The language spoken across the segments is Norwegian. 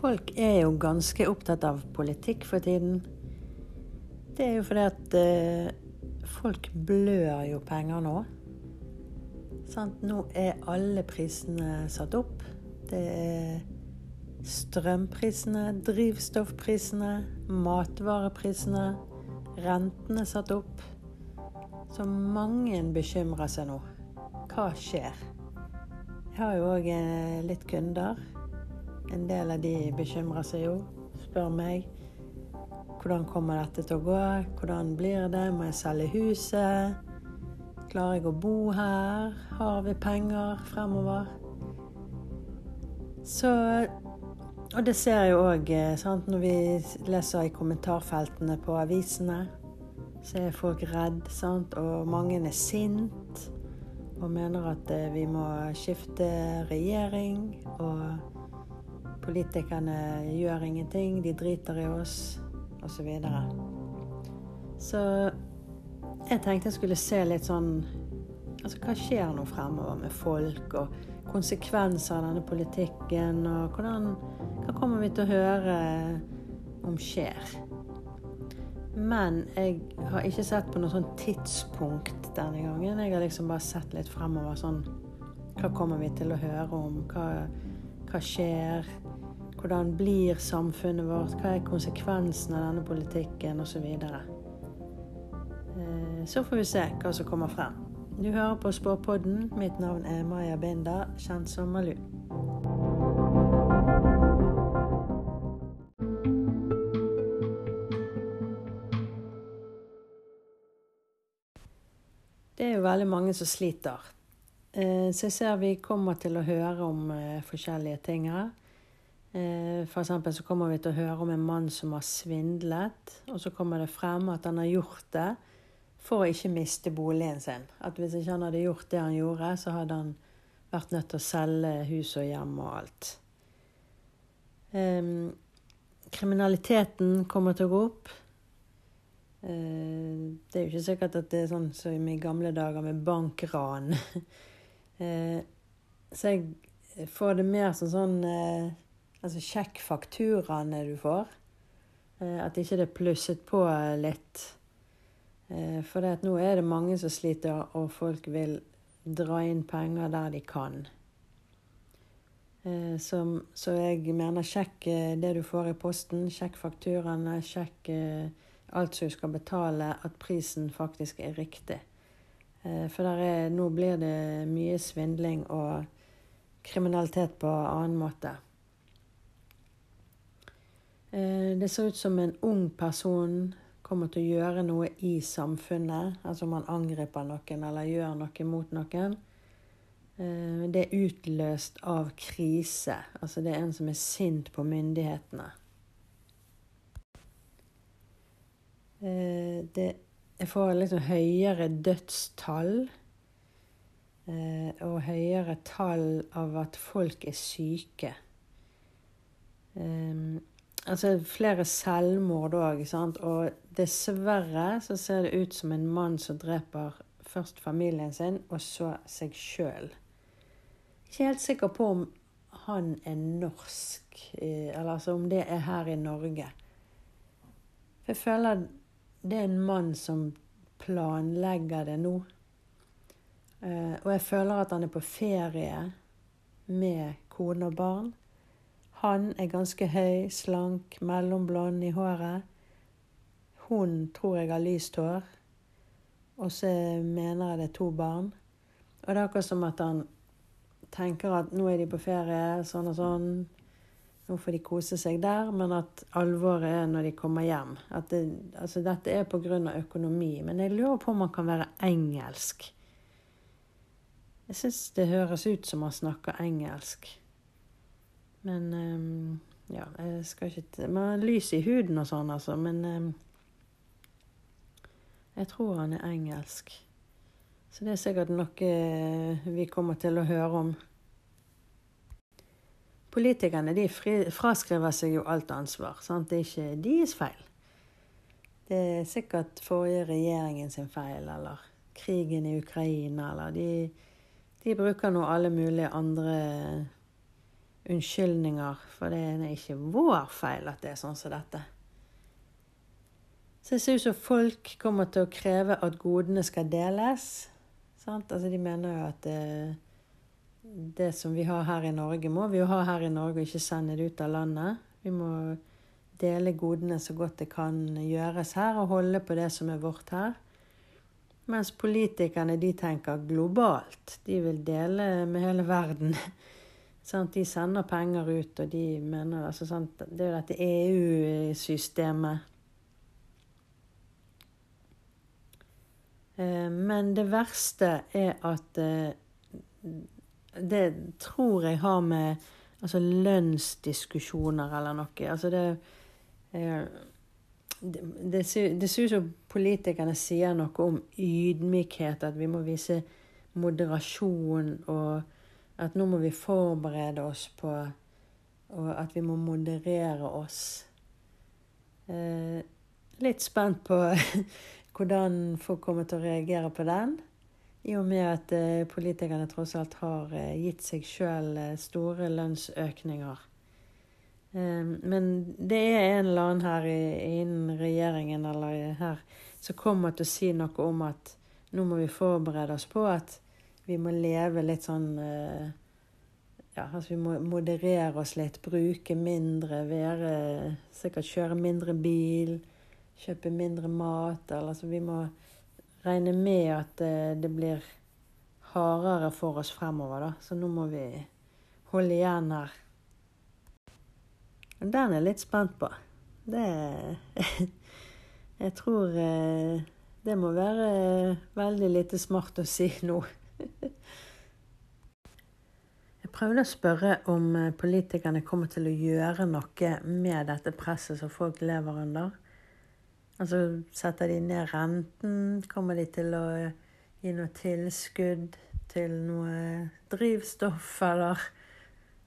Folk er jo ganske opptatt av politikk for tiden. Det er jo fordi at eh, folk blør jo penger nå. Sant? Nå er alle prisene satt opp. Det er strømprisene, drivstoffprisene, matvareprisene. Rentene satt opp. Så mange bekymrer seg nå. Hva skjer? Jeg har jo òg eh, litt kunder. En del av de bekymrer seg jo. Spør meg hvordan kommer dette til å gå? Hvordan blir det? Må jeg selge huset? Klarer jeg å bo her? Har vi penger fremover? Så Og det ser jeg jo òg når vi leser i kommentarfeltene på avisene. Så er folk redd, sant? og mange er sint og mener at eh, vi må skifte regjering. Og politikerne gjør ingenting, de driter i oss, osv. Så, videre. så jeg tenkte jeg skulle se litt sånn Altså, hva skjer nå fremover med folk, og konsekvenser av denne politikken, og hvordan Hva kommer vi til å høre om skjer? Men jeg har ikke sett på noe sånn tidspunkt denne gangen. Jeg har liksom bare sett litt fremover sånn Hva kommer vi til å høre om? Hva, hva skjer? Hvordan blir samfunnet vårt? Hva er konsekvensen av denne politikken? Osv. Så, så får vi se hva som kommer frem. Du hører på Spåpodden. Mitt navn er Maja Binda, kjent som Malu. Det er jo veldig mange som sliter. Eh, så jeg ser vi kommer til å høre om eh, forskjellige ting her. For eksempel så kommer vi til å høre om en mann som har svindlet, og så kommer det frem at han har gjort det for å ikke miste boligen sin. At hvis ikke han hadde gjort det han gjorde, så hadde han vært nødt til å selge hus og hjem og alt. Um, kriminaliteten kommer til å gå opp. Uh, det er jo ikke sikkert at det er sånn som i gamle dager med bankran. uh, så jeg får det mer som sånn Altså sjekk fakturaene du får. at ikke det er plusset på litt. Eh, for det at nå er det mange som sliter, og folk vil dra inn penger der de kan. Eh, så, så jeg mener sjekk eh, det du får i posten, sjekk fakturaene, sjekk alt som du skal betale, at prisen faktisk er riktig. For er, nå blir det mye svindling og kriminalitet på annen måte. Det ser ut som en ung person kommer til å gjøre noe i samfunnet, altså man angriper noen eller gjør noe mot noen, eh, det er utløst av krise. Altså det er en som er sint på myndighetene. Eh, det, jeg får liksom høyere dødstall. Eh, og høyere tall av at folk er syke. Altså flere selvmord òg, og dessverre så ser det ut som en mann som dreper først familien sin, og så seg sjøl. Ikke helt sikker på om han er norsk, eh, eller altså om det er her i Norge. Jeg føler det er en mann som planlegger det nå. Eh, og jeg føler at han er på ferie med kone og barn. Han er ganske høy, slank, mellomblond i håret. Hun tror jeg har lyst hår. Og så mener jeg det er to barn. Og det er akkurat som at han tenker at nå er de på ferie, sånn og sånn. Nå får de kose seg der, men at alvoret er når de kommer hjem. Det, altså dette er pga. økonomi. Men jeg lurer på om han kan være engelsk. Jeg syns det høres ut som han snakker engelsk. Men um, ja, jeg skal ikke Man har lys i huden og sånn, altså. Men um, jeg tror han er engelsk. Så det er sikkert noe eh, vi kommer til å høre om. Politikerne de fraskriver seg jo alt ansvar. Sant? Det er ikke deres feil. Det er sikkert forrige regjeringen sin feil, eller krigen i Ukraina, eller de, de bruker nå alle mulige andre unnskyldninger, for det er ikke vår feil at det er sånn som dette. Så det ser ut som folk kommer til å kreve at godene skal deles. Sant? Altså, de mener jo at det, det, som vi har her i Norge, må vi jo ha her i Norge og ikke sende det ut av landet. Vi må dele godene så godt det kan gjøres her, og holde på det som er vårt her. Mens politikerne de tenker globalt. De vil dele med hele verden. De sender penger ut, og de mener altså, Det er jo dette EU-systemet Eh, men det verste er at eh, Det tror jeg har med altså lønnsdiskusjoner eller noe. Altså det eh, det, det, det ser ut som politikerne sier noe om ydmykhet, at vi må vise moderasjon, og at nå må vi forberede oss på Og at vi må moderere oss. Eh, litt spent på hvordan folk kommer til å reagere på den. I og med at eh, politikerne tross alt har eh, gitt seg sjøl eh, store lønnsøkninger. Eh, men det er en eller annen her innen regjeringen eller her som kommer til å si noe om at nå må vi forberede oss på at vi må leve litt sånn eh, ja, altså Vi må moderere oss litt, bruke mindre, være Sikkert kjøre mindre bil kjøpe mindre mat. Eller, altså vi må regne med at eh, det blir hardere for oss fremover, da. Så nå må vi holde igjen her. Den er jeg litt spent på. Det Jeg tror eh, det må være veldig lite smart å si nå. Prøvde å spørre om eh, politikerne kommer til å gjøre noe med dette presset som folk lever under. Altså setter de ned renten? Kommer de til å gi noe tilskudd til noe drivstoff, eller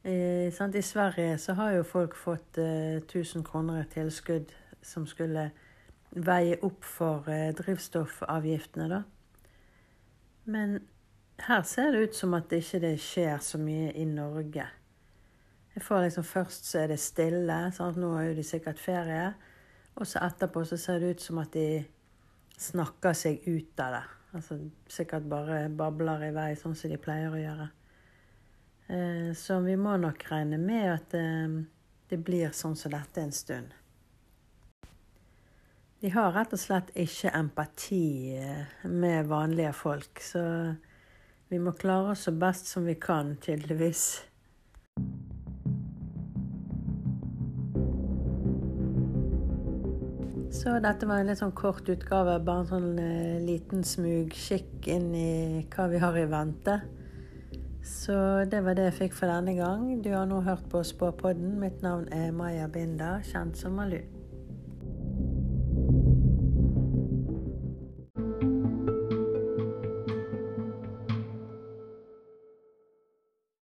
eh, I Sverige så har jo folk fått uh, 1000 kroner i tilskudd som skulle veie opp for uh, drivstoffavgiftene, da. Men her ser det ut som at det ikke skjer så mye i Norge. Jeg får liksom Først så er det stille. Sant? Nå er jo de sikkert ferie. Og så etterpå så ser det ut som at de snakker seg ut av det. Altså sikkert bare babler i vei, sånn som de pleier å gjøre. Eh, så vi må nok regne med at eh, det blir sånn som dette en stund. De har rett og slett ikke empati eh, med vanlige folk, så vi må klare oss så best som vi kan, tydeligvis. Så dette var en litt sånn kort utgave. Bare en sånn eh, liten smugkikk inn i hva vi har i vente. Så det var det jeg fikk for denne gang. Du har nå hørt på Spåpodden. Mitt navn er Maja Binda, kjent som Malu.